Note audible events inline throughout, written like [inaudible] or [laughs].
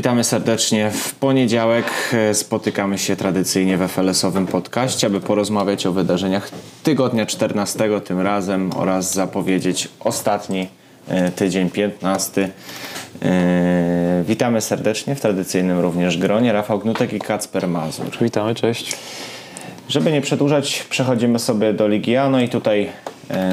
Witamy serdecznie. W poniedziałek spotykamy się tradycyjnie w FLS-owym podcaście, aby porozmawiać o wydarzeniach tygodnia 14 tym razem oraz zapowiedzieć ostatni e, tydzień 15. E, witamy serdecznie w tradycyjnym również gronie. Rafał Gnutek i Kacper Mazur. Witamy, cześć. Żeby nie przedłużać, przechodzimy sobie do Ligi A. No i tutaj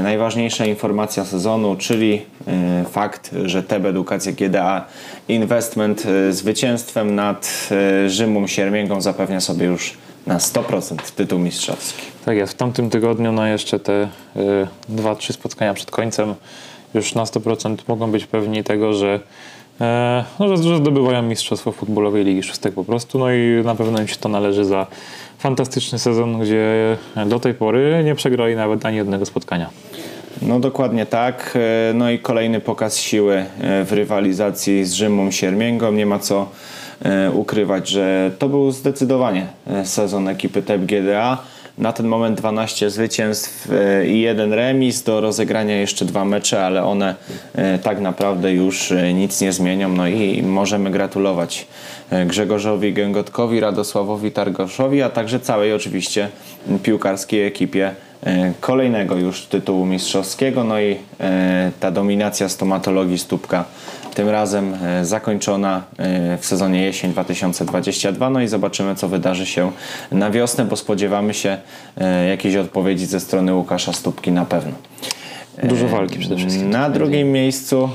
najważniejsza informacja sezonu, czyli e, fakt, że TB Edukacja GDA Investment e, zwycięstwem nad e, Rzymą Siermięgą zapewnia sobie już na 100% tytuł mistrzowski. Tak jest, w tamtym tygodniu no jeszcze te dwa, trzy spotkania przed końcem już na 100% mogą być pewni tego, że, e, no, że, zdobywają mistrzostwo futbolowej Ligi Szóstek po prostu. No i na pewno im się to należy za fantastyczny sezon, gdzie do tej pory nie przegrali nawet ani jednego spotkania. No dokładnie tak. E, No i kolejny pokaz siły e, w rywalizacji z Rzymą Siermięgą. Nie ma co e, ukrywać, że to był zdecydowanie e, sezon ekipy TEP GDA. Na ten moment 12 zwycięstw e, i jeden remis. Do rozegrania jeszcze dwa mecze, ale one e, tak naprawdę już e, nic nie zmienią. No i możemy gratulować Grzegorzowi Gęgotkowi, Radosławowi Targoszowi, a także całej oczywiście piłkarskiej ekipie kolejnego już tytułu mistrzowskiego. No i ta dominacja stomatologii stópka tym razem e, zakończona e, w sezonie jesień 2022. No i zobaczymy, co wydarzy się na wiosnę, bo spodziewamy się e, jakiejś odpowiedzi ze strony Łukasza Stópki na pewno. Dużo walki przede wszystkim. Na drugim miejscu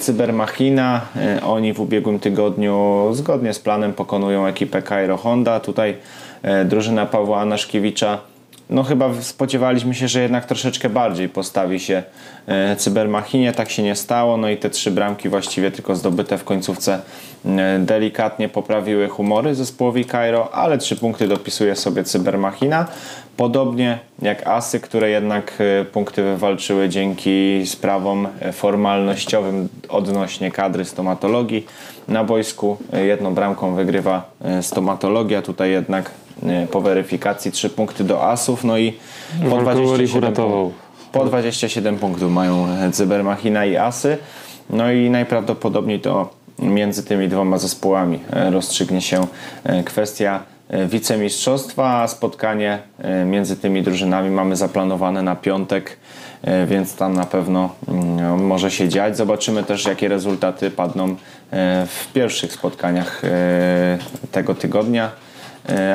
Cybermachina. Oni w ubiegłym tygodniu zgodnie z planem pokonują ekipę Cairo Honda. Tutaj drużyna Pawła Anaszkiewicza. No chyba spodziewaliśmy się, że jednak troszeczkę bardziej postawi się e, Cybermachinie. Tak się nie stało. No i te trzy bramki właściwie tylko zdobyte w końcówce e, delikatnie poprawiły humory zespołowi Cairo, ale trzy punkty dopisuje sobie Cybermachina. Podobnie jak Asy, które jednak e, punkty wywalczyły dzięki sprawom formalnościowym odnośnie kadry stomatologii. Na boisku jedną bramką wygrywa stomatologia, tutaj jednak po weryfikacji trzy punkty do Asów, no i po Walkowo ich 27 uratował. punktów. Po 27 punktów mają Cybermachina i Asy. No i najprawdopodobniej to między tymi dwoma zespołami e, rozstrzygnie się e, kwestia e, wicemistrzostwa, a spotkanie między tymi drużynami mamy zaplanowane na piątek, więc tam na pewno mm, może się dziać. Zobaczymy też, jakie rezultaty padną w pierwszych spotkaniach tego tygodnia,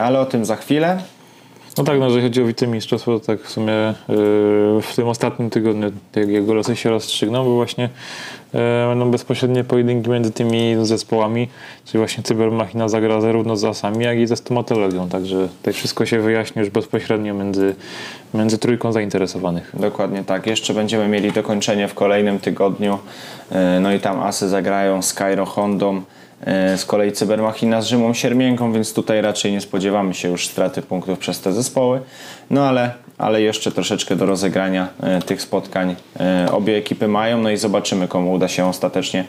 ale o tym za chwilę. No tak, no, jeżeli chodzi o wicemistrzostwo, to tak w sumie yy, w tym ostatnim tygodniu jak jego losy się rozstrzygną, bo właśnie yy, będą bezpośrednie pojedynki między tymi zespołami, czyli właśnie Cybermachina zagra zarówno z asami, jak i ze stomatologią, także tutaj wszystko się wyjaśni już bezpośrednio między, między trójką zainteresowanych. Dokładnie tak. Jeszcze będziemy mieli dokończenie w kolejnym tygodniu. E, No i tam Asy zagrają z Cairo Hondą. E, Z kolei Cybermachina z Rzymą Siermięką, więc tutaj raczej nie spodziewamy się już straty punktów przez te zespoły. No ale, ale jeszcze troszeczkę do rozegrania e, tych spotkań e, obie ekipy mają. No i zobaczymy, komu uda się ostatecznie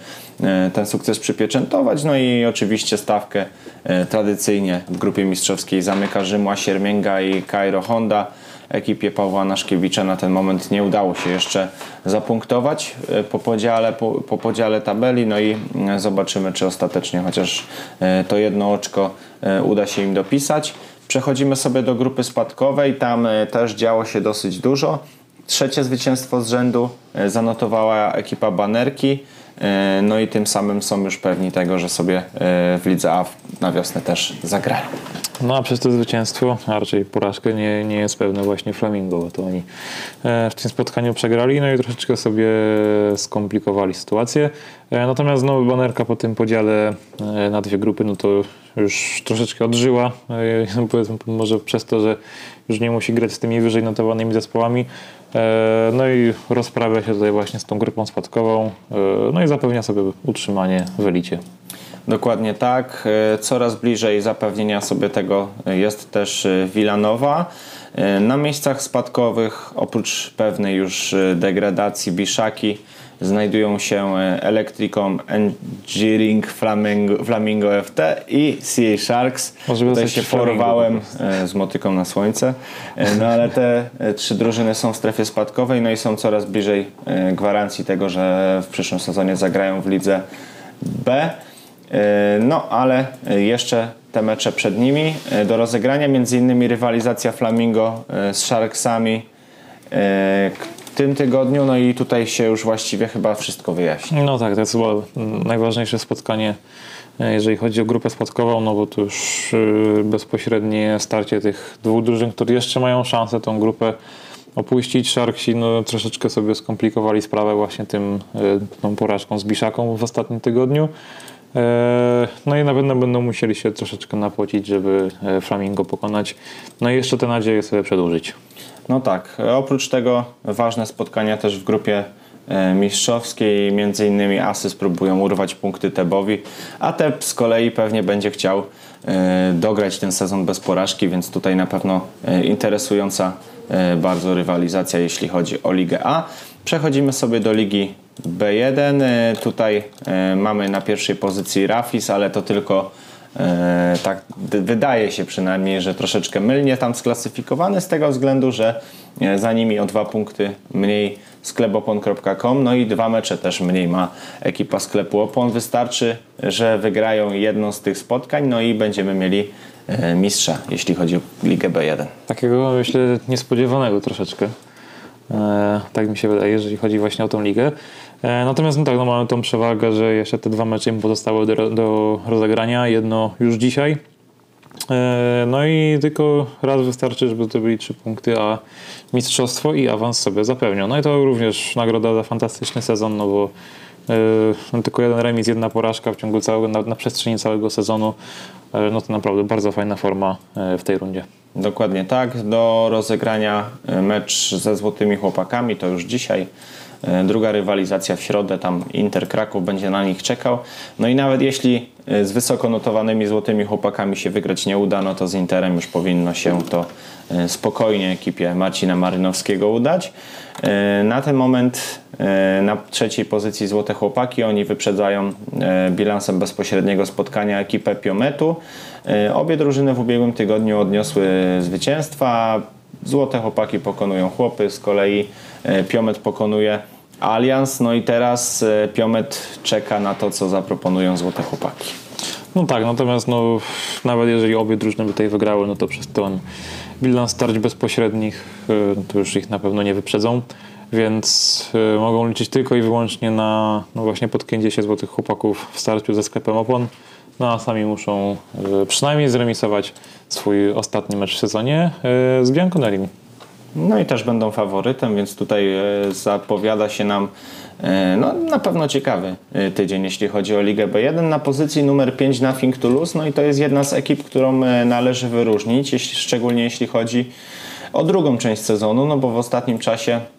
ten sukces przypieczętować. No i oczywiście stawkę tradycyjnie w grupie mistrzowskiej zamyka Rzymła Siermięga i Cairo Honda ekipie Pawła Naszkiewicza na ten moment nie udało się jeszcze zapunktować e, po podziale, po, po podziale tabeli. No i mm, zobaczymy, czy ostatecznie chociaż e, to jedno oczko e, uda się im dopisać. Przechodzimy sobie do grupy spadkowej. Tam też działo się dosyć dużo. Trzecie zwycięstwo z rzędu zanotowała ekipa Banerki. No i tym samym są już pewni tego, że sobie w Lidze A na wiosnę też zagrają. No a przez to zwycięstwo, a raczej porażkę, nie, nie jest pewne właśnie Flamingo, bo to oni e, w tym spotkaniu przegrali, no i troszeczkę sobie skomplikowali sytuację. E, Natomiast znowu banerka po tym podziale e, na dwie grupy, no to już troszeczkę odżyła, [laughs] powiedzmy może przez to, że już nie musi grać z tymi wyżej notowanymi zespołami. No i rozprawia się tutaj właśnie z tą grupą spadkową, no i zapewnia sobie utrzymanie w elicie. Dokładnie tak. E, Coraz bliżej zapewnienia sobie tego jest też e, Wilanowa. E, Na miejscach spadkowych, oprócz pewnej już degradacji Biszaki, znajdują się Electricom Engineering Flamingo, Flamingo FT i CA Sharks. Może Tutaj się porwałem po z motyką na słońce. No ale te trzy drużyny są w strefie spadkowej, no i są coraz bliżej gwarancji tego, że w przyszłym sezonie zagrają w lidze B. No ale jeszcze te mecze przed nimi do rozegrania, między innymi rywalizacja Flamingo z Sharksami w tym tygodniu, no i tutaj się już właściwie chyba wszystko wyjaśni. No tak, to jest chyba najważniejsze spotkanie jeżeli chodzi o grupę spotkową, no bo to już bezpośrednie starcie tych dwóch drużyn, które jeszcze mają szansę tą grupę opuścić. Sharksi no, troszeczkę sobie skomplikowali sprawę właśnie tym, e, tą porażką z Biszaką w ostatnim tygodniu. E, no i na pewno będą musieli się troszeczkę napocić, żeby e, Flamingo pokonać. No i jeszcze te nadzieje sobie przedłużyć. No tak. Oprócz tego ważne spotkania też w grupie mistrzowskiej. Między innymi Asy spróbują urwać punkty Tebowi, a Teb z kolei pewnie będzie chciał dograć ten sezon bez porażki, więc tutaj na pewno interesująca E, bardzo rywalizacja, jeśli chodzi o Ligę A. Przechodzimy sobie do Ligi B1. E, tutaj e, mamy na pierwszej pozycji Rafis, ale to tylko tak wydaje się przynajmniej, że troszeczkę mylnie tam sklasyfikowany z tego względu, że za nimi o dwa punkty mniej sklepopon.com, no i dwa mecze też mniej ma ekipa sklepu Opon. Wystarczy, że wygrają jedno z tych spotkań, no i będziemy mieli E, mistrza, jeśli chodzi o Ligę B1. Takiego, myślę, niespodziewanego troszeczkę. E, tak mi się wydaje, jeżeli chodzi właśnie o tą ligę. E, natomiast no tak, no mamy tą przewagę, że jeszcze te dwa mecze im pozostały do, do rozegrania. Jedno już dzisiaj. E, no i tylko raz wystarczy, żeby to byli trzy punkty, a mistrzostwo i awans sobie zapewnią. No i to również nagroda za fantastyczny sezon, no bo no tylko jeden remis, jedna porażka w ciągu całego, na, na przestrzeni całego sezonu no to naprawdę bardzo fajna forma e, w tej rundzie. Dokładnie tak. Do rozegrania e, mecz ze Złotymi Chłopakami to już dzisiaj. E, druga rywalizacja w środę, tam Inter Kraków będzie na nich czekał. No i nawet jeśli z wysoko notowanymi Złotymi Chłopakami się wygrać nie uda, no to z Interem już powinno się to spokojnie ekipie Marcina Marynowskiego udać. Na ten moment na trzeciej pozycji Złote Chłopaki. Oni wyprzedzają e, bilansem bezpośredniego spotkania ekipę Piometu. E, obie drużyny w ubiegłym tygodniu odniosły zwycięstwa. Złote Chłopaki pokonują Chłopy, z kolei e, Piomet pokonuje Alians. No i teraz Piomet czeka na to, co zaproponują Złote Chłopaki. No tak, natomiast no, nawet jeżeli obie drużyny by tutaj wygrały, no to przez ten bilans starć bezpośrednich to już ich na pewno nie wyprzedzą więc mogą liczyć tylko i wyłącznie na no właśnie podkręcie się złotych chłopaków w starciu ze sklepem opon. No a sami muszą y, przynajmniej zremisować swój ostatni mecz w sezonie y, z Bianconerim. No i też będą faworytem, więc tutaj zapowiada się nam no, na pewno ciekawy tydzień, jeśli chodzi o Ligę B1. Na pozycji numer 5 Nothing to Lose, no i to jest jedna z ekip, którą należy wyróżnić, jeśli, szczególnie jeśli chodzi o drugą część sezonu, no bo w ostatnim czasie E,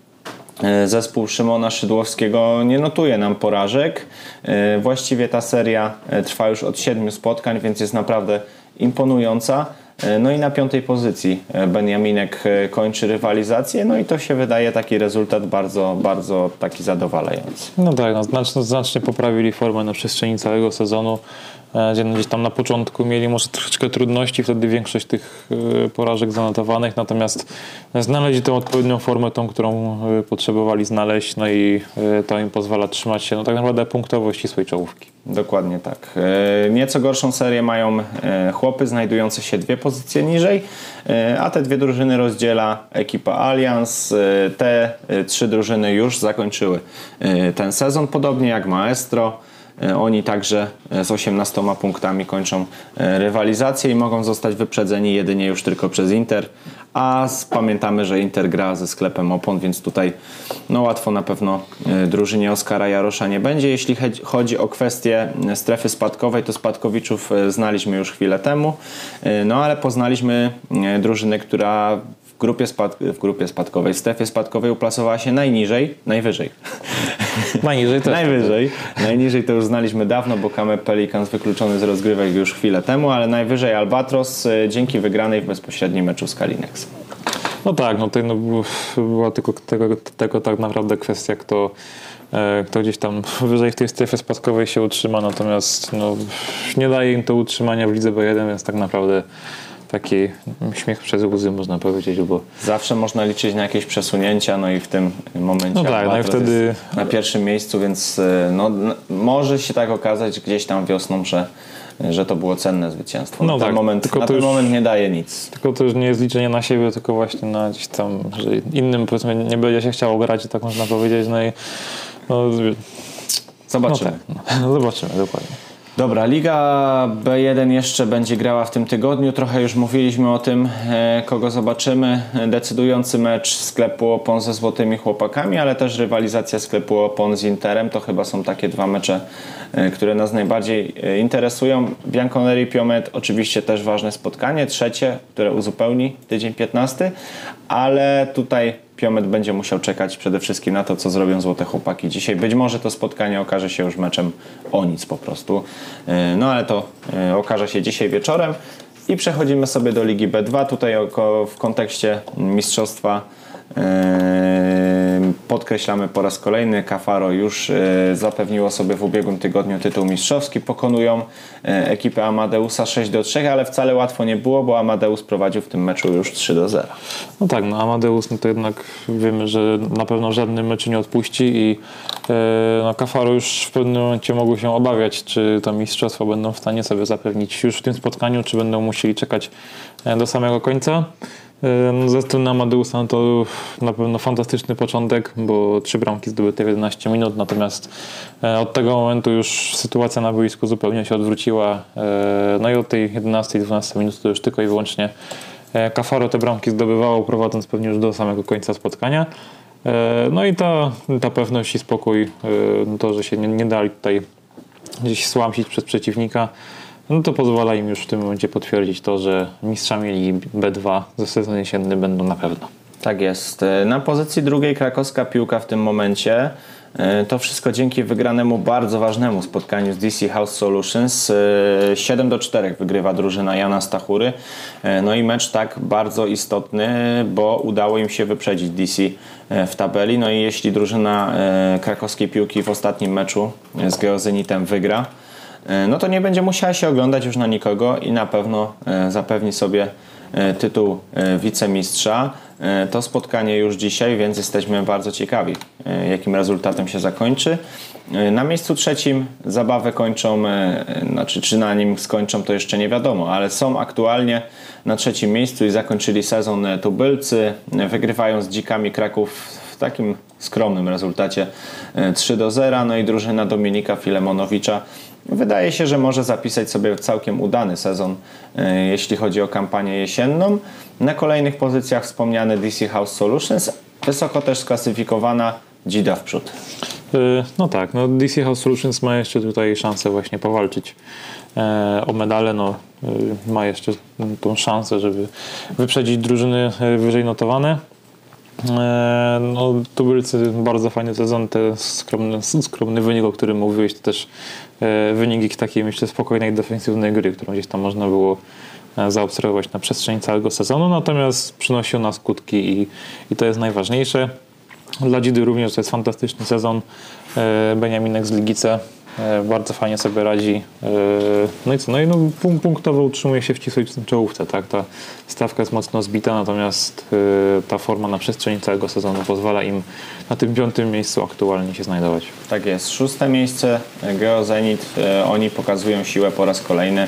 zespół Szymona Szydłowskiego nie notuje nam porażek. E, właściwie ta seria e, trwa już od siedmiu spotkań, więc jest naprawdę imponująca. No i na piątej pozycji Benjaminek kończy rywalizację, no i to się wydaje taki rezultat bardzo, bardzo taki zadowalający. No tak, no, znacznie, znacznie poprawili formę na przestrzeni całego sezonu. E, gdzie gdzieś tam na początku mieli może troszeczkę trudności, wtedy większość tych e, porażek zanotowanych, natomiast znaleźli tą odpowiednią formę, tą, którą e, potrzebowali znaleźć, no i to im pozwala trzymać się no tak naprawdę punktowo ścisłej czołówki. Dokładnie tak. Nieco gorszą serię mają chłopy, znajdujące się dwie pozycje niżej, a te dwie drużyny rozdziela ekipa Allianz. Te trzy drużyny już zakończyły ten sezon, podobnie jak Maestro. E, oni także e, z 18 punktami kończą e, rywalizację i mogą zostać wyprzedzeni jedynie już tylko przez Inter. A pamiętamy, że Inter gra ze sklepem opon, więc tutaj no łatwo na pewno drużynie Oskara Jarosza nie będzie. Jeśli chodzi o kwestię strefy spadkowej, to spadkowiczów znaliśmy już chwilę temu, no ale poznaliśmy drużynę, która grupie, spad w grupie spadkowej, w strefie spadkowej uplasowała się najniżej, najwyżej. [laughs] Najniżej też. najwyżej. [laughs] Najniżej to już znaliśmy dawno, bo Kame Pelicans wykluczony z rozgrywek już chwilę temu, ale najwyżej Albatros e, dzięki wygranej w bezpośrednim meczu z Kalinex. No tak, no to no, była tylko tego, tego tak naprawdę kwestia, kto, e, kto gdzieś tam wyżej w tej strefie spadkowej się utrzyma, natomiast no, nie daje im to utrzymania w lidze B1, więc tak naprawdę taki śmiech przez łzy można powiedzieć, bo Zawsze można liczyć na jakieś przesunięcia, no i w tym momencie No tak, no i wtedy- na pierwszym miejscu, więc y, no, może się tak okazać gdzieś tam wiosną, że, że to było cenne zwycięstwo. No na ten, tak, moment, tylko na to ten już- moment nie daje nic. tylko to już nie jest liczenie na siebie, tylko właśnie na gdzieś tam, że innym powiedzmy nie będzie się chciało grać, tak można powiedzieć, no i no, no Zobaczymy. tak, no, [laughs] zobaczymy dokładnie. Dobra, Liga B1 jeszcze będzie grała w tym tygodniu. Trochę już mówiliśmy o tym, e, kogo zobaczymy. Decydujący mecz sklepu Opon ze Złotymi Chłopakami, ale też rywalizacja sklepu Opon z Interem. To chyba są takie dwa mecze, e, które nas najbardziej e, interesują. Bianconeri Piomet oczywiście też ważne spotkanie. Trzecie, które uzupełni tydzień 15, ale tutaj Piomet będzie musiał czekać przede wszystkim na to, co zrobią Złote Chłopaki dzisiaj. Być może to spotkanie okaże się już meczem o nic po prostu. Yy, No ale to yy, okaże się dzisiaj wieczorem. I przechodzimy sobie do Ligi B2. Tutaj w kontekście mistrzostwa podkreślamy po raz kolejny, Cafaro już yy, zapewniło sobie w ubiegłym tygodniu tytuł mistrzowski. Pokonują yy, ekipę Amadeusa 6 do 3, ale wcale łatwo nie było, bo Amadeus prowadził w tym meczu już 3 do 0. No tak, no Amadeus no to jednak wiemy, że na pewno żadnym meczu nie odpuści i e, no Cafaro już w pewnym momencie mogły się obawiać, czy to mistrzostwo będą w stanie sobie zapewnić już w tym spotkaniu, czy będą musieli czekać e, do samego końca. Ze strony Amadeusa to na pewno fantastyczny początek, bo trzy bramki zdobyte w 11 minut, natomiast e, od tego momentu już sytuacja na boisku zupełnie się odwróciła. E, no i od tej 11-12 minut to już tylko i wyłącznie E, Cafaro te bramki zdobywało, prowadząc pewnie już do samego końca spotkania. No i ta, ta pewność i spokój, to, że się nie, nie dali tutaj gdzieś słamsić przez przeciwnika, no to pozwala im już w tym momencie potwierdzić to, że mistrzami Ligi B2 ze sezonu jesienny będą na pewno. Tak jest. E, Na pozycji drugiej krakowska piłka w tym momencie. E, To wszystko dzięki wygranemu bardzo ważnemu spotkaniu z DC House Solutions. E, 7 do 4 wygrywa drużyna Jana Stachury. E, No i mecz tak bardzo istotny, bo udało im się wyprzedzić DC e, w tabeli. No i jeśli drużyna e, krakowskiej piłki w ostatnim meczu e, z Geozenitem wygra, e, no to nie będzie musiała się oglądać już na nikogo i na pewno e, zapewni sobie e, tytuł e, wicemistrza. E, To spotkanie już dzisiaj, więc jesteśmy bardzo ciekawi, e, jakim rezultatem się zakończy. E, Na miejscu trzecim zabawę kończą, e, znaczy czy na nim skończą to jeszcze nie wiadomo, ale są aktualnie na trzecim miejscu i zakończyli sezon e, tubylcy, e, wygrywają z dzikami Kraków w takim skromnym rezultacie e, 3 do 0. No i drużyna Dominika Filemonowicza wydaje się, że może zapisać sobie całkiem udany sezon, e, jeśli chodzi o kampanię jesienną. Na kolejnych pozycjach wspomniany DC House Solutions, wysoko też sklasyfikowana Dzida w przód. E, No tak, no DC House Solutions ma jeszcze tutaj szansę właśnie powalczyć e, o medale, no ma jeszcze tą szansę, żeby wyprzedzić drużyny wyżej notowane. E, No, tubylcy bardzo fajny sezon, ten skromny, skromny wynik, o którym mówiłeś, to też e, wynik takiej myślę spokojnej defensywnej gry, którą gdzieś tam można było e, zaobserwować na przestrzeni całego sezonu, natomiast przynosi ona skutki i, i to jest najważniejsze. Dla Dzidy również to jest fantastyczny sezon. Beniaminek z Ligice bardzo fajnie sobie radzi. E, No i co? No i no, punk- punktowo utrzymuje się w ścisłej czołówce. Tak? Ta stawka jest mocno zbita, natomiast e, ta forma na przestrzeni całego sezonu pozwala im na tym piątym miejscu aktualnie się znajdować. Tak jest, szóste miejsce Geozenit. E, Oni pokazują siłę po raz kolejny.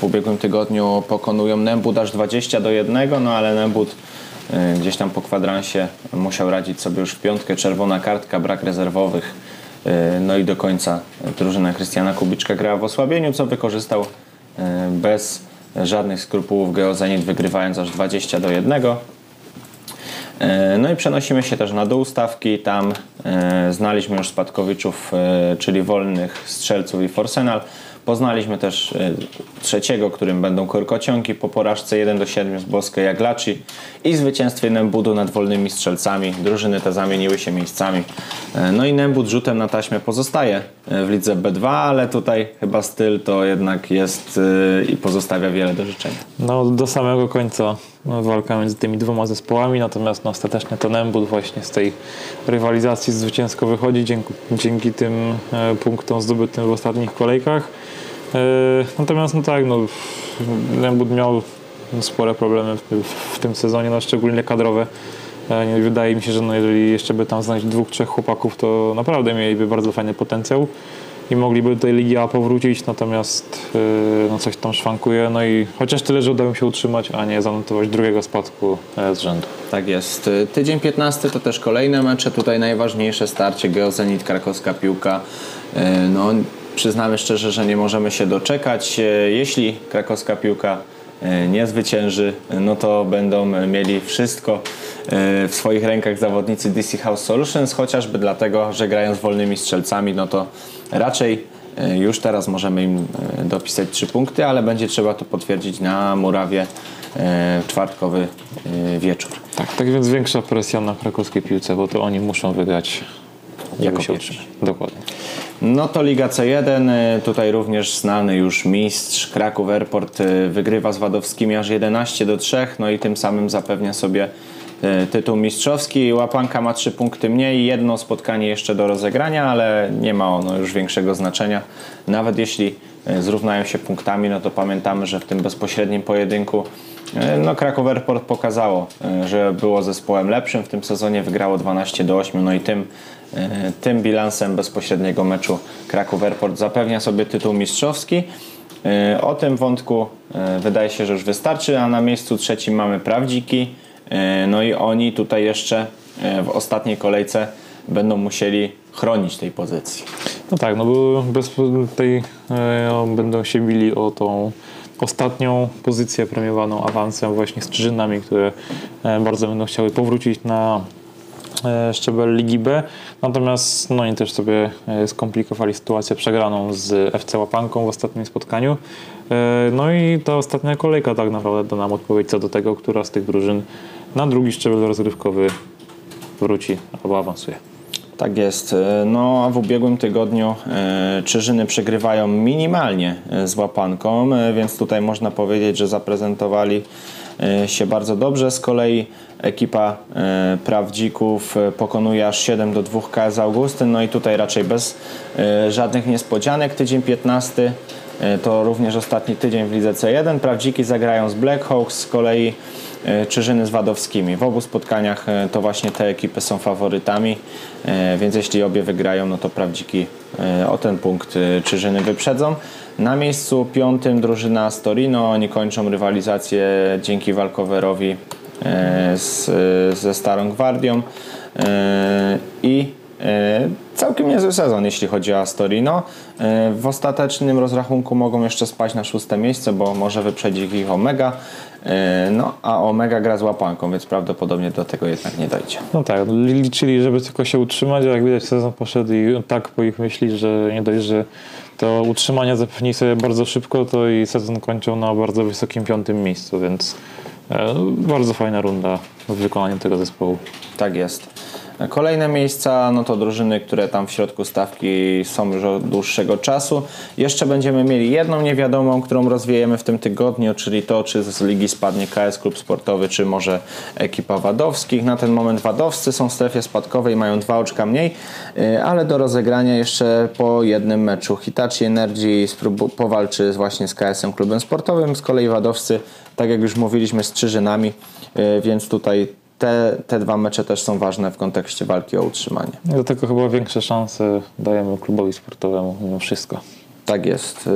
W ubiegłym tygodniu pokonują Nembud aż 20 do 1, no ale Nembud e, gdzieś tam po kwadransie musiał radzić sobie już w piątkę. Czerwona kartka, brak rezerwowych. E, No i do końca drużyna Krystiana Kubiczka grała w osłabieniu, co wykorzystał e, bez żadnych skrupułów Geozenit, wygrywając aż 20 do 1. E, No i przenosimy się też na dół stawki. Tam znaliśmy już spadkowiczów, czyli wolnych strzelców i Forsenal. Poznaliśmy też e, trzeciego, którym będą korkociągi po porażce 1 do 7 z Boskiej Jaglaci i zwycięstwie Nembudu nad wolnymi strzelcami. Drużyny te zamieniły się miejscami. E, No i Nembud rzutem na taśmę pozostaje e, w lidze B2, ale tutaj chyba styl to jednak jest i pozostawia wiele do życzenia. No, do samego końca no, walka między tymi dwoma zespołami, natomiast no, ostatecznie to Nembut właśnie z tej rywalizacji zwycięsko wychodzi dzięki, dzięki tym punktom zdobytym w ostatnich kolejkach. E, natomiast no tak, no, Nembut miał spore problemy w, tym sezonie, no szczególnie kadrowe. E, Wydaje mi się, że no jeżeli jeszcze by tam znaleźć dwóch, trzech chłopaków, to naprawdę mieliby bardzo fajny potencjał i mogliby do tej Ligi A powrócić, natomiast yy, no coś tam szwankuje, no i chociaż tyle, że udało im się utrzymać, a nie zanotować drugiego spadku e, z rzędu. Tak jest. Tydzień 15 to też kolejne mecze. Tutaj najważniejsze starcie Geozenit, krakowska piłka. E, No, przyznamy szczerze, że nie możemy się doczekać. E, Jeśli krakowska piłka e, nie zwycięży, no to będą mieli wszystko e, w swoich rękach zawodnicy DC House Solutions, chociażby dlatego, że grają z wolnymi strzelcami, no to raczej już teraz możemy im dopisać trzy punkty, ale będzie trzeba to potwierdzić na murawie czwartkowy wieczór. Tak, tak więc większa presja na krakowskiej piłce, bo to oni muszą wygrać. Jako się utrzymać. Dokładnie. No to Liga C1, y, tutaj również znany już mistrz Kraków Airport y, wygrywa z Wadowskimi aż 11 do 3, no i tym samym zapewnia sobie y, tytuł mistrzowski. Łapanka ma 3 punkty mniej, jedno spotkanie jeszcze do rozegrania, ale nie ma ono już większego znaczenia. Nawet jeśli zrównają się punktami, no to pamiętamy, że w tym bezpośrednim pojedynku no Kraków Airport pokazało, że było zespołem lepszym w tym sezonie, wygrało 12 do 8, no i tym Tym bilansem bezpośredniego meczu Kraków Airport zapewnia sobie tytuł mistrzowski. E, O tym wątku e, wydaje się, że już wystarczy, a na miejscu trzecim mamy Prawdziki. E, No i oni tutaj jeszcze e, w ostatniej kolejce będą musieli chronić tej pozycji. No tak, no bo bez tej e, będą się bili o tą ostatnią pozycję premiowaną awansem właśnie z Czyżynami, które e, bardzo będą chciały powrócić na e, szczebel Ligi B. Natomiast no oni też sobie e, skomplikowali sytuację przegraną z FC Łapanką w ostatnim spotkaniu. E, No i ta ostatnia kolejka tak naprawdę da nam odpowiedź co do tego, która z tych drużyn na drugi szczebel rozgrywkowy wróci albo awansuje. Tak jest. E, No a w ubiegłym tygodniu Czyżyny przegrywają minimalnie z łapanką, więc tutaj można powiedzieć, że zaprezentowali się bardzo dobrze. Z kolei ekipa e, Prawdzików e, pokonuje aż 7 do 2 KS Augustyn, no i tutaj raczej bez e, żadnych niespodzianek. Tydzień 15 e, to również ostatni tydzień w lidze C1. Prawdziki zagrają z Blackhawks, z kolei e, Czyżyny z Wadowskimi. W obu spotkaniach e, to właśnie te ekipy są faworytami, e, więc jeśli obie wygrają, no to Prawdziki e, o ten punkt e, Czyżyny wyprzedzą. Na miejscu piątym drużyna z Torino, oni kończą rywalizację dzięki walkowerowi e, z, ze Starą Gwardią e, i całkiem niezły sezon, jeśli chodzi o Astorino. E, W ostatecznym rozrachunku mogą jeszcze spać na szóste miejsce, bo może wyprzedzić ich Omega. E, No, a Omega gra z łapanką, więc prawdopodobnie do tego jednak nie dojdzie. No tak, liczyli, żeby tylko się utrzymać, a jak widać sezon poszedł i tak po ich myśli, że nie dość, że to utrzymanie zapewnili sobie bardzo szybko, to i sezon kończą na bardzo wysokim piątym miejscu, więc e, bardzo fajna runda w wykonaniu tego zespołu. Tak jest. Kolejne miejsca, no to drużyny, które tam w środku stawki są już od dłuższego czasu. Jeszcze będziemy mieli jedną niewiadomą, którą rozwiejemy w tym tygodniu, czyli to, czy z ligi spadnie KS Klub Sportowy, czy może ekipa Wadowskich. Na ten moment Wadowscy są w strefie spadkowej, mają dwa oczka mniej, yy, ale do rozegrania jeszcze po jednym meczu. Hitachi Energy powalczy właśnie z KS-em Klubem Sportowym, z kolei Wadowscy, tak jak już mówiliśmy, z Czyżynami, yy, więc tutaj te, te dwa mecze też są ważne w kontekście walki o utrzymanie. I do tego chyba większe szanse dajemy klubowi sportowemu mimo wszystko. Tak jest. Y,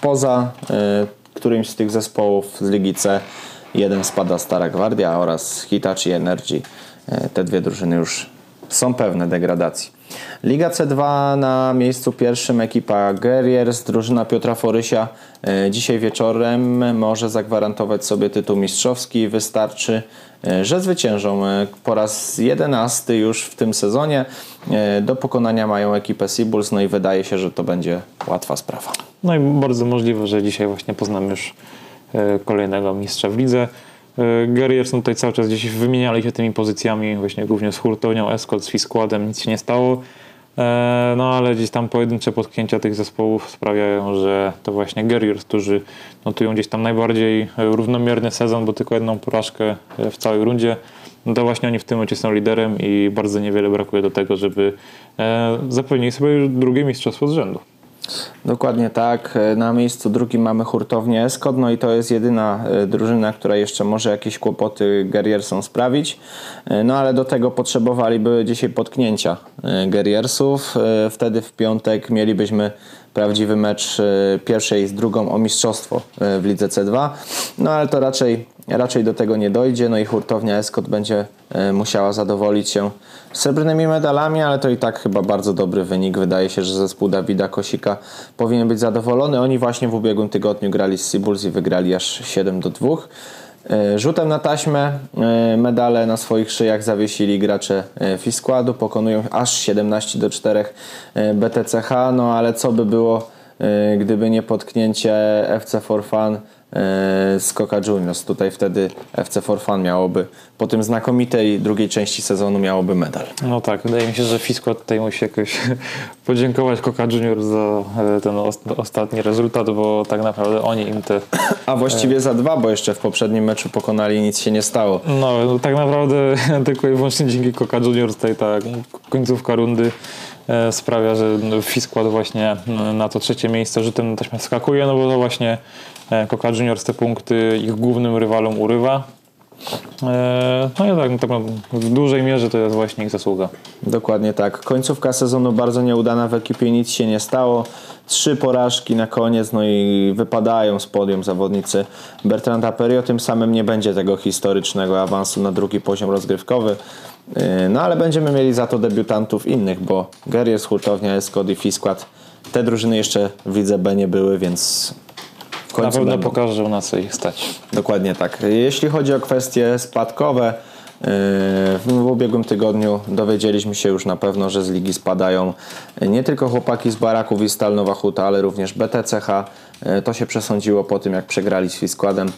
Poza y, którymś z tych zespołów z Ligi C jeden spada Stara Gwardia oraz Hitachi Energy. Y, Te dwie drużyny już są pewne degradacji. Liga C2 na miejscu pierwszym ekipa Guerriers, drużyna Piotra Forysia y, dzisiaj wieczorem może zagwarantować sobie tytuł mistrzowski. Wystarczy, y, że zwyciężą y, po raz jedenasty już w tym sezonie. Do pokonania mają ekipę Seabulls, no i wydaje się, że to będzie łatwa sprawa. No i bardzo możliwe, że dzisiaj właśnie poznamy już e, kolejnego mistrza w lidze. E, Guerriers no tutaj cały czas gdzieś wymieniali się tymi pozycjami, właśnie głównie z Hurtownią, Escort, z Fiskładem, nic się nie stało. E, No ale gdzieś tam pojedyncze potknięcia tych zespołów sprawiają, że to właśnie Guerriers, którzy notują gdzieś tam najbardziej równomierny sezon, bo tylko jedną porażkę e, w całej rundzie, no to właśnie oni w tym momencie są liderem i bardzo niewiele brakuje do tego, żeby zapewnili sobie drugie mistrzostwo z rzędu. Dokładnie tak. E, na miejscu drugim mamy hurtownię Eskod, no i to jest jedyna e, drużyna, która jeszcze może jakieś kłopoty Guerriersom sprawić. E, no ale do tego potrzebowaliby dzisiaj potknięcia Guerriersów. Wtedy w piątek mielibyśmy prawdziwy mecz pierwszej z drugą o mistrzostwo w lidze C2. No ale to raczej, raczej do tego nie dojdzie. No i hurtownia Eskot będzie musiała zadowolić się srebrnymi medalami, ale to i tak chyba bardzo dobry wynik. Wydaje się, że zespół Dawida Kosika powinien być zadowolony. Oni właśnie w ubiegłym tygodniu grali z Seabulls i wygrali aż 7 do 2. E, rzutem na taśmę e, medale na swoich szyjach zawiesili gracze e, Fiskładu, pokonują aż 17 do 4 BTCH, no ale co by było, gdyby nie potknięcie FC for Fun z Coca Juniors. Tutaj wtedy FC for Fun miałoby po tym znakomitej drugiej części sezonu miałoby medal. No tak, wydaje mi się, że Fisco tutaj musi jakoś [laughs] podziękować Coca Juniors za e, ten ostatni rezultat, bo tak naprawdę oni im te... A właściwie za dwa, bo jeszcze w poprzednim meczu pokonali i nic się nie stało. No, tak naprawdę [laughs] tylko i wyłącznie dzięki Coca Juniors tutaj ta końcówka rundy e, sprawia, że Fiskład właśnie na to trzecie miejsce rzutem taśmę skakuje, no bo to właśnie e, Coca Juniors te punkty ich głównym rywalom urywa. E, no i tak, no tak w dużej mierze to jest właśnie ich zasługa. Dokładnie tak. Końcówka sezonu bardzo nieudana w ekipie, nic się nie stało. Trzy porażki na koniec, no i wypadają z podium zawodnicy Bertranda Perio. Tym samym nie będzie tego historycznego awansu na drugi poziom rozgrywkowy. E, no ale będziemy mieli za to debiutantów innych, bo Guerriers, Hurtownia, Escod i Fiskład. Te drużyny jeszcze w lidze B nie były, więc na pewno będą. pokażą na co ich stać. Dokładnie tak. Jeśli chodzi o kwestie spadkowe, yy, w ubiegłym tygodniu dowiedzieliśmy się już na pewno, że z ligi spadają nie tylko chłopaki z Baraków i Stal Nowa Huta, ale również BTCH. Yy, to się przesądziło po tym, jak przegrali z składem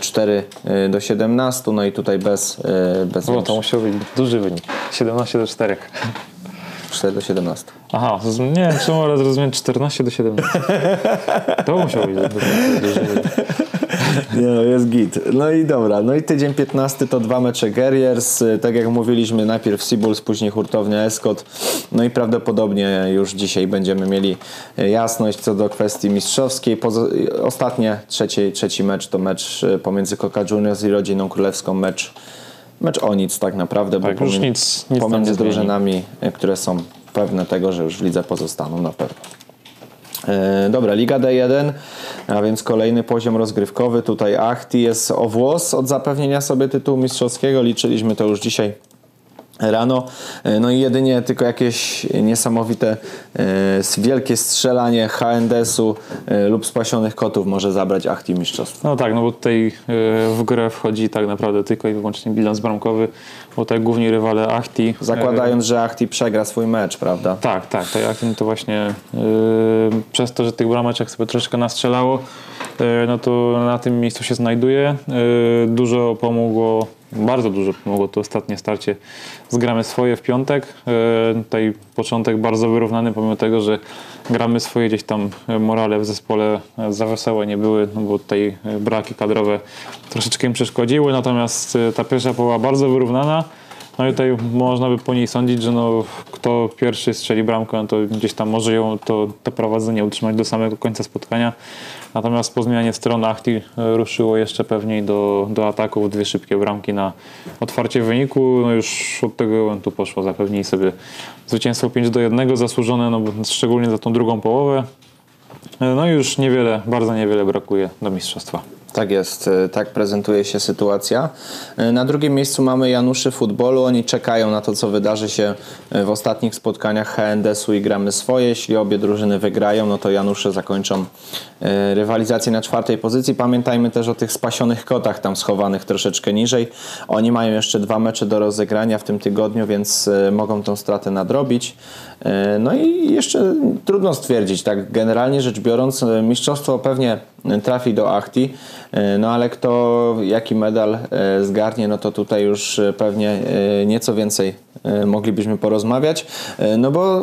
4 yy, do 17, no i tutaj bez... bez no, to musiał być duży wynik. 17 do 4. 4 do 17. Aha, nie wiem czemu, ale zrozumiałem 14 do 17. To musiał być duży Nie no, jest git. No i dobra, no i tydzień 15 to dwa mecze Guerriers. Tak jak mówiliśmy, najpierw Seabulls, później hurtownia Escot. No i prawdopodobnie już dzisiaj będziemy mieli jasność co do kwestii mistrzowskiej. Ostatnie, trzeci, trzeci mecz to mecz pomiędzy Coca Juniors i Rodziną Królewską. Mecz mecz o nic tak naprawdę, tak, bo pomiędzy, nic, nic pomiędzy drużynami, e, które są pewne tego, że już w lidze pozostaną na pewno. E, dobra, Liga D1, a więc kolejny poziom rozgrywkowy. Tutaj Achti jest o włos od zapewnienia sobie tytułu mistrzowskiego. Liczyliśmy to już dzisiaj rano. E, no i jedynie tylko jakieś niesamowite, e, wielkie strzelanie HNDS-u e, lub spasionych kotów może zabrać Achti mistrzostwo. No tak, no bo tutaj w grę wchodzi tak naprawdę tylko i wyłącznie bilans bramkowy, bo tutaj główni rywale Achti. Zakładając, że Achti przegra swój mecz, prawda? Tak, tak. Tutaj Achti to właśnie przez to, że tych brameczek sobie troszeczkę nastrzelało, no to na tym miejscu się znajduje. Dużo pomogło bardzo dużo pomogło to ostatnie starcie zgramy swoje w piątek. E, tutaj początek bardzo wyrównany, pomimo tego, że gramy swoje gdzieś tam morale w zespole za wesołe nie były, no bo tutaj braki kadrowe troszeczkę im przeszkodziły, natomiast e, ta pierwsza połowa bardzo wyrównana. No i tutaj można by po niej sądzić, że no, kto pierwszy strzeli bramkę, no to gdzieś tam może ją to, to prowadzenie utrzymać do samego końca spotkania. Natomiast po zmianie stron Achti e, ruszyło jeszcze pewniej do, do ataków, dwie szybkie bramki na otwarcie wyniku. No już od tego momentu poszło zapewnili sobie zwycięstwo 5 do 1 zasłużone, no, szczególnie za tą drugą połowę. E, no już niewiele, bardzo niewiele brakuje do mistrzostwa. Tak jest, e, tak prezentuje się sytuacja. E, na drugim miejscu mamy Januszy Futbolu. Oni czekają na to, co wydarzy się e, w ostatnich spotkaniach HNDS-u i gramy swoje. Jeśli obie drużyny wygrają, no to Janusze zakończą rywalizację na czwartej pozycji. Pamiętajmy też o tych spasionych kotach tam schowanych troszeczkę niżej. Oni mają jeszcze dwa mecze do rozegrania w tym tygodniu, więc mogą tą stratę nadrobić. No i jeszcze trudno stwierdzić, tak generalnie rzecz biorąc, mistrzostwo pewnie trafi do Achti, e, no ale kto jaki medal e, zgarnie, no to tutaj już e, pewnie nieco więcej moglibyśmy porozmawiać, no bo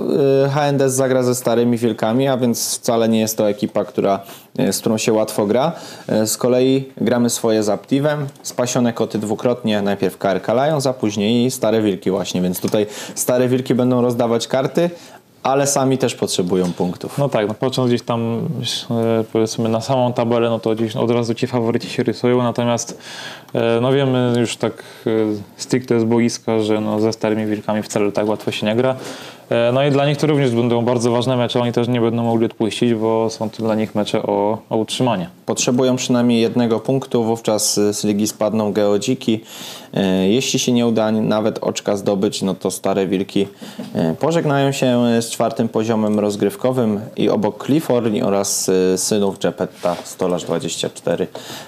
HNDS zagra ze starymi wilkami, a więc wcale nie jest to ekipa, która, z którą się łatwo gra. Z kolei gramy swoje z Aptivem, spasione koty dwukrotnie, najpierw KRK Lions, a później stare wilki właśnie, więc tutaj stare wilki będą rozdawać karty, ale sami też potrzebują punktów. No tak, no patrząc gdzieś tam e, powiedzmy na samą tabelę, no to gdzieś od razu ci faworyci się rysują, natomiast e, no wiemy już tak e, stricte z boiska, że no ze Starymi Wilkami wcale tak łatwo się nie gra. E, No i dla nich to również będą bardzo ważne mecze, oni też nie będą mogli odpuścić, bo są to dla nich mecze o, o utrzymanie. Potrzebują przynajmniej jednego punktu, wówczas y, z ligi spadną geodziki. E, Jeśli się nie uda nawet oczka zdobyć, no to Stare Wilki e, pożegnają się z czwartym poziomem rozgrywkowym i obok Clifforni oraz synów Gepetta Stolarz 24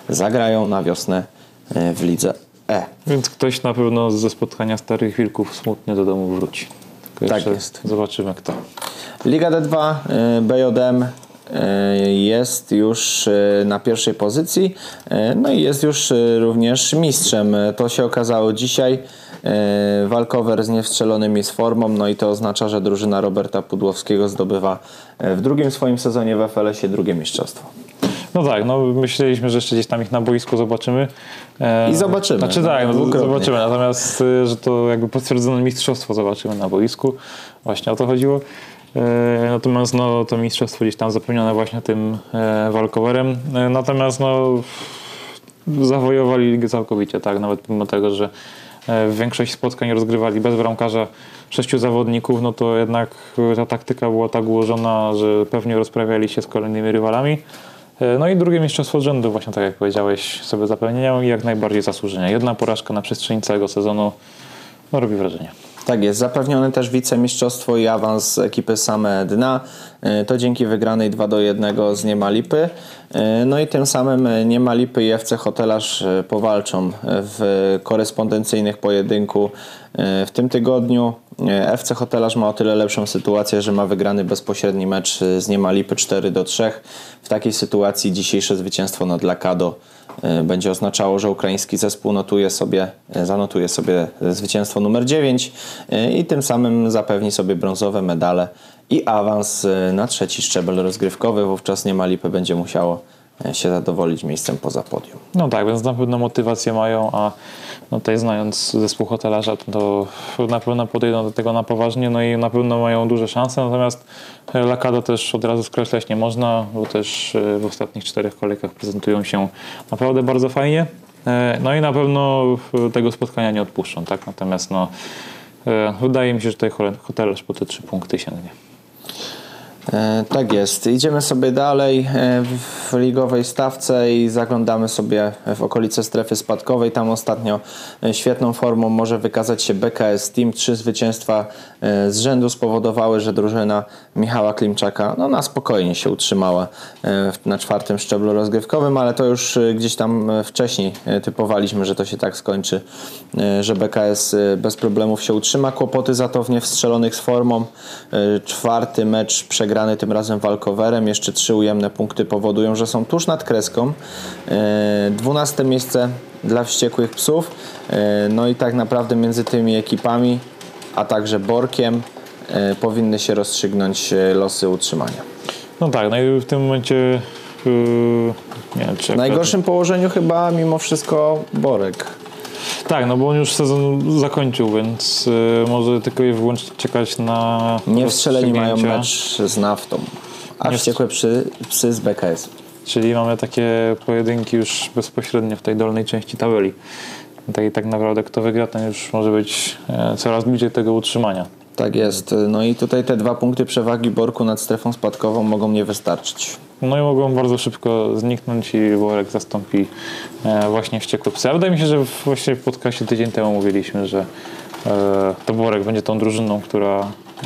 zagrają na wiosnę w lidze E. Więc ktoś na pewno ze spotkania Starych Wilków smutnie do domu wróci. Tylko Tak jeszcze jest. Zobaczymy kto. Liga D2 y, BJM y, jest już y, na pierwszej pozycji, no i jest już również mistrzem. To się okazało dzisiaj. Walkover z niewstrzelonymi z formą, no i to oznacza, że drużyna Roberta Pudłowskiego zdobywa w drugim swoim sezonie w FLS-ie drugie mistrzostwo. No tak, no myśleliśmy, że jeszcze gdzieś tam ich na boisku zobaczymy. E, I zobaczymy, Znaczy no, tak, no, zobaczymy, natomiast e, że to jakby potwierdzone mistrzostwo zobaczymy na boisku. Właśnie o to chodziło. E, Natomiast no, to mistrzostwo gdzieś tam zapewnione właśnie tym walkowerem. Natomiast no, zawojowali ligę całkowicie, tak, nawet pomimo tego, że w większość spotkań rozgrywali bez bramkarza sześciu zawodników, no to jednak ta taktyka była tak ułożona, że pewnie rozprawiali się z kolejnymi rywalami. E, No i drugie mistrzostwo rzędu, właśnie tak jak powiedziałeś, sobie zapewniają i jak najbardziej zasłużenie. Jedna porażka na przestrzeni całego sezonu no, robi wrażenie. Tak jest, zapewnione też wicemistrzostwo i awans ekipy same dna. Y, To dzięki wygranej 2 do 1 z Niemalipy. Y, No i tym samym Niemalipy i FC Hotelarz powalczą w korespondencyjnych pojedynku w tym tygodniu. Y, FC Hotelarz ma o tyle lepszą sytuację, że ma wygrany bezpośredni mecz y, z Niemalipy 4 do 3. W takiej sytuacji dzisiejsze zwycięstwo nad Lakado y, będzie oznaczało, że ukraiński zespół notuje sobie, zanotuje sobie zwycięstwo numer 9 y, i tym samym zapewni sobie brązowe medale i awans na trzeci szczebel rozgrywkowy. Wówczas Niemalipy będzie musiało się zadowolić miejscem poza podium. No tak, więc na pewno motywację mają, a no tutaj znając zespół hotelarza, to na pewno podejdą do tego na poważnie, no i na pewno mają duże szanse, natomiast Lakado też od razu skreślać nie można, bo też e, w ostatnich czterech kolejkach prezentują się naprawdę bardzo fajnie. E, No i na pewno e, tego spotkania nie odpuszczą, tak? Natomiast no, e, wydaje mi się, że tutaj hotelarz po te trzy punkty sięgnie. E, Tak jest. Idziemy sobie dalej e, w ligowej stawce i zaglądamy sobie w okolice strefy spadkowej. Tam ostatnio e, świetną formą może wykazać się BKS Team. Trzy zwycięstwa z rzędu spowodowały, że drużyna Michała Klimczaka no, na spokojnie się utrzymała na czwartym szczeblu rozgrywkowym, ale to już gdzieś tam wcześniej typowaliśmy, że to się tak skończy, że BKS bez problemów się utrzyma. Kłopoty za to w niewstrzelonych z formą. Czwarty mecz przegrany tym razem walkowerem. Jeszcze trzy ujemne punkty powodują, że są tuż nad kreską. E, Dwunaste miejsce dla wściekłych psów. E, No i tak naprawdę między tymi ekipami, a także Borkiem e, powinny się rozstrzygnąć losy utrzymania. No tak, no i w tym momencie yy, W najgorszym położeniu chyba mimo wszystko Borek. Tak, no bo on już sezon zakończył, więc y, może tylko i wyłącznie czekać na Nie wstrzeleni mają mecz z naftą, a Nie wściekłe psy, psy z BKS. Czyli mamy takie pojedynki już bezpośrednio w tej dolnej części tabeli. Tak i tak naprawdę kto wygra, ten już może być e, coraz bliżej tego utrzymania. Tak jest. No i tutaj te dwa punkty przewagi Borku nad strefą spadkową mogą nie wystarczyć. No i mogą bardzo szybko zniknąć i Worek zastąpi e, właśnie wściekły psy. A wydaje mi się, że właśnie w podcaście tydzień temu mówiliśmy, że e, to Worek będzie tą drużyną, która,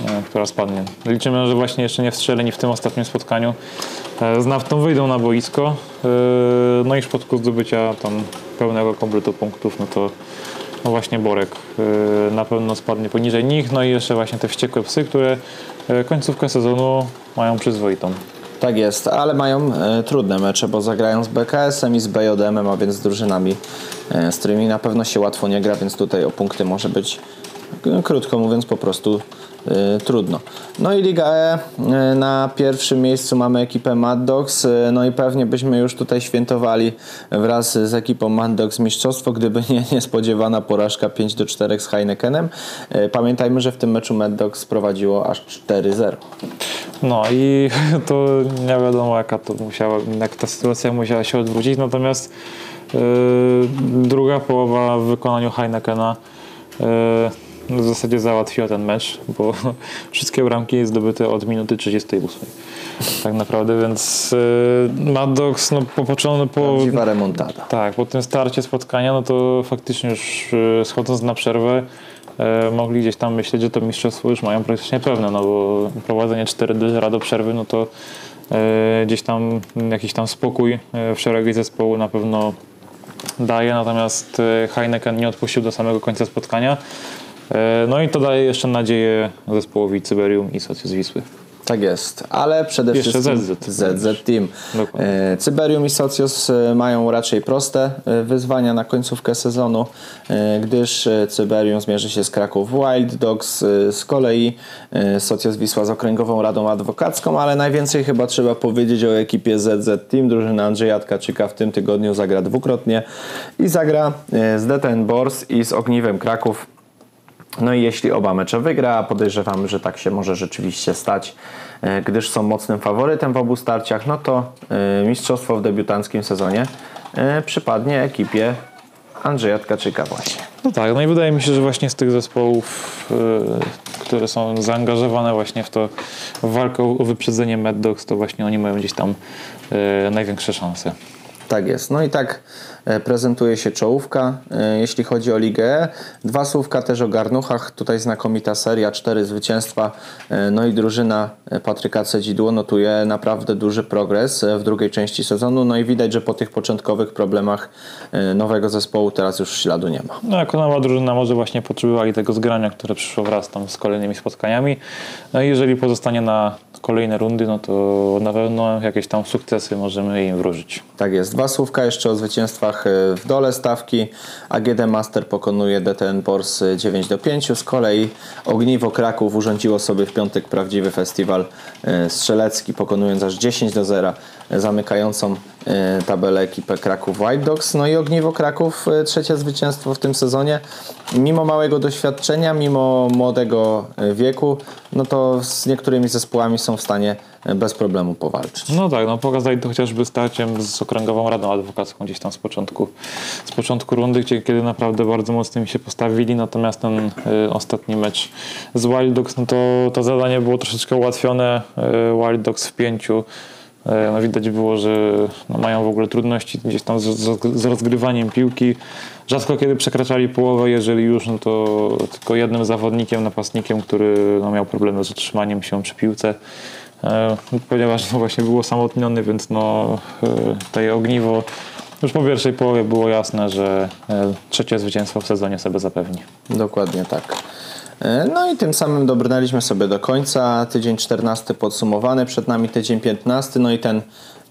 e, która spadnie. Liczymy, że właśnie jeszcze nie wstrzeleni w tym ostatnim spotkaniu z naftą wyjdą na boisko. No i w przypadku zdobycia tam pełnego kompletu punktów, no to no właśnie Borek e, na pewno spadnie poniżej nich. No i jeszcze właśnie te wściekłe psy, które e, końcówkę sezonu mają przyzwoitą. Tak jest, ale mają e, trudne mecze, bo zagrają z BKS-em i z BJM-em, a więc z drużynami, z którymi na pewno się łatwo nie gra, więc tutaj o punkty może być no, krótko mówiąc po prostu y, trudno. No i Liga E y, na pierwszym miejscu mamy ekipę Mad Dogs, y, no i pewnie byśmy już tutaj świętowali wraz z ekipą Mad Dogs mistrzostwo, gdyby nie [laughs] niespodziewana porażka 5 do 4 z Heinekenem. Y, pamiętajmy, że w tym meczu Mad Dogs prowadziło aż 4-0. No i [laughs] to nie wiadomo jaka to musiała, jak ta sytuacja musiała się odwrócić, natomiast yy, druga połowa w wykonaniu Heinekena yy, w zasadzie załatwiła ten mecz, bo [laughs] wszystkie bramki zdobyte od minuty 38. Tak naprawdę, więc yy, Mad Dogs no, po początku... Po, Prawdziwa remontada. tak, po tym starcie spotkania, no to faktycznie już yy, schodząc na przerwę e, mogli gdzieś tam myśleć, że to mistrzostwo już mają praktycznie pewne, no bo prowadzenie 4 do 0 do przerwy, no to e, gdzieś tam jakiś tam spokój w szeregi zespołu na pewno daje, natomiast Heineken nie odpuścił do samego końca spotkania. E, No i to daje jeszcze nadzieję zespołowi Cyberium i Socjus Wisły. Tak jest, ale przede Jeszcze wszystkim ZZ. ZZ Team. Dokładnie. E, Cyberium i Socios e, mają raczej proste wyzwania na końcówkę sezonu, gdyż Cyberium zmierzy się z Kraków Wild Dogs, z kolei Socios Wisła z Okręgową Radą Adwokacką, ale najwięcej chyba trzeba powiedzieć o ekipie ZZ Team. Drużyna Andrzeja Tkaczyka w tym tygodniu zagra dwukrotnie i zagra z DTN Bors i z Ogniwem Kraków. No i jeśli oba mecze wygra, a podejrzewamy, że tak się może rzeczywiście stać, e, gdyż są mocnym faworytem w obu starciach, no to e, mistrzostwo w debiutanckim sezonie e, przypadnie ekipie Andrzeja Tkaczyka właśnie. No tak, no i wydaje mi się, że właśnie z tych zespołów, które są zaangażowane właśnie w to w walkę o wyprzedzenie Mad Dogs, to właśnie oni mają gdzieś tam największe szanse. Tak jest. No i tak prezentuje się czołówka, e, jeśli chodzi o Ligę E. Dwa słówka też o garnuchach. Tutaj znakomita seria, cztery zwycięstwa. E, No i drużyna e, Patryka Cedzidło notuje naprawdę duży progres e, w drugiej części sezonu. No i widać, że po tych początkowych problemach e, nowego zespołu teraz już śladu nie ma. No jako nowa drużyna może właśnie potrzebowali tego zgrania, które przyszło wraz tam z kolejnymi spotkaniami. No i jeżeli pozostanie na kolejne rundy, no to na pewno jakieś tam sukcesy możemy im wróżyć. Tak jest. Dwa słówka jeszcze o zwycięstwach e, w dole stawki. AGD Master pokonuje DTN Bors e, 9 do 5. Z kolei Ogniwo Kraków urządziło sobie w piątek prawdziwy festiwal e, strzelecki, pokonując aż 10 do 0, e, zamykającą e, tabelę ekipę Kraków White Dogs. No i Ogniwo Kraków e, trzecie zwycięstwo w tym sezonie. Mimo małego doświadczenia, mimo młodego e, wieku, no to z niektórymi zespołami są w stanie bez problemu powalczyć. No tak, no pokazali to chociażby starciem z Okręgową Radą Adwokacką gdzieś tam z początku, z początku rundy, gdzie, kiedy naprawdę bardzo mocno mi się postawili, natomiast ten y, ostatni mecz z Wild Dogs, no to to zadanie było troszeczkę ułatwione. Y, Wild Dogs w pięciu, no widać było, że no, mają w ogóle trudności gdzieś tam z, z, rozgrywaniem piłki. Rzadko kiedy przekraczali połowę, jeżeli już, no to tylko jednym zawodnikiem, napastnikiem, który no, miał problemy z utrzymaniem się przy piłce. E, ponieważ no właśnie był osamotniony, więc no e, tutaj ogniwo już po pierwszej połowie było jasne, że e, trzecie zwycięstwo w sezonie sobie zapewni. Dokładnie tak. E, No i tym samym dobrnęliśmy sobie do końca. Tydzień 14 podsumowany, przed nami tydzień 15, no i ten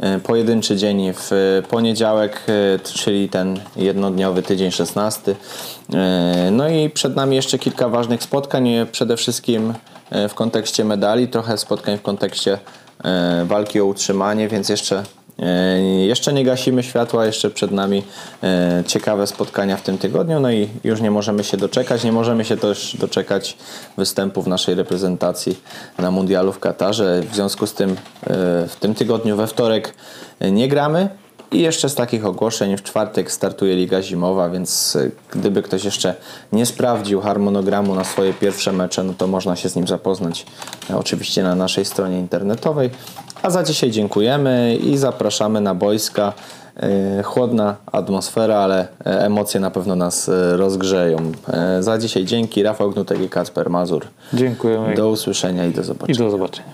e, pojedynczy dzień w e, poniedziałek, czyli ten jednodniowy tydzień 16. E, No i przed nami jeszcze kilka ważnych spotkań, przede wszystkim w kontekście medali, trochę spotkań w kontekście walki o utrzymanie, więc jeszcze Jeszcze nie gasimy światła, jeszcze przed nami e, ciekawe spotkania w tym tygodniu, no i już nie możemy się doczekać. Nie możemy się też doczekać występów naszej reprezentacji na Mundialu w Katarze. W związku z tym e, w tym tygodniu we wtorek e, nie gramy. I jeszcze z takich ogłoszeń w czwartek startuje Liga Zimowa, więc e, gdyby ktoś jeszcze nie sprawdził harmonogramu na swoje pierwsze mecze, no to można się z nim zapoznać e, oczywiście na naszej stronie internetowej. A za dzisiaj dziękujemy i zapraszamy na boiska. E, Chłodna atmosfera, ale e, emocje na pewno nas e, rozgrzeją. Za dzisiaj dzięki. Rafał Gnutek i Kacper Mazur. Dziękujemy Do usłyszenia i do i zobaczenia. do zobaczenia.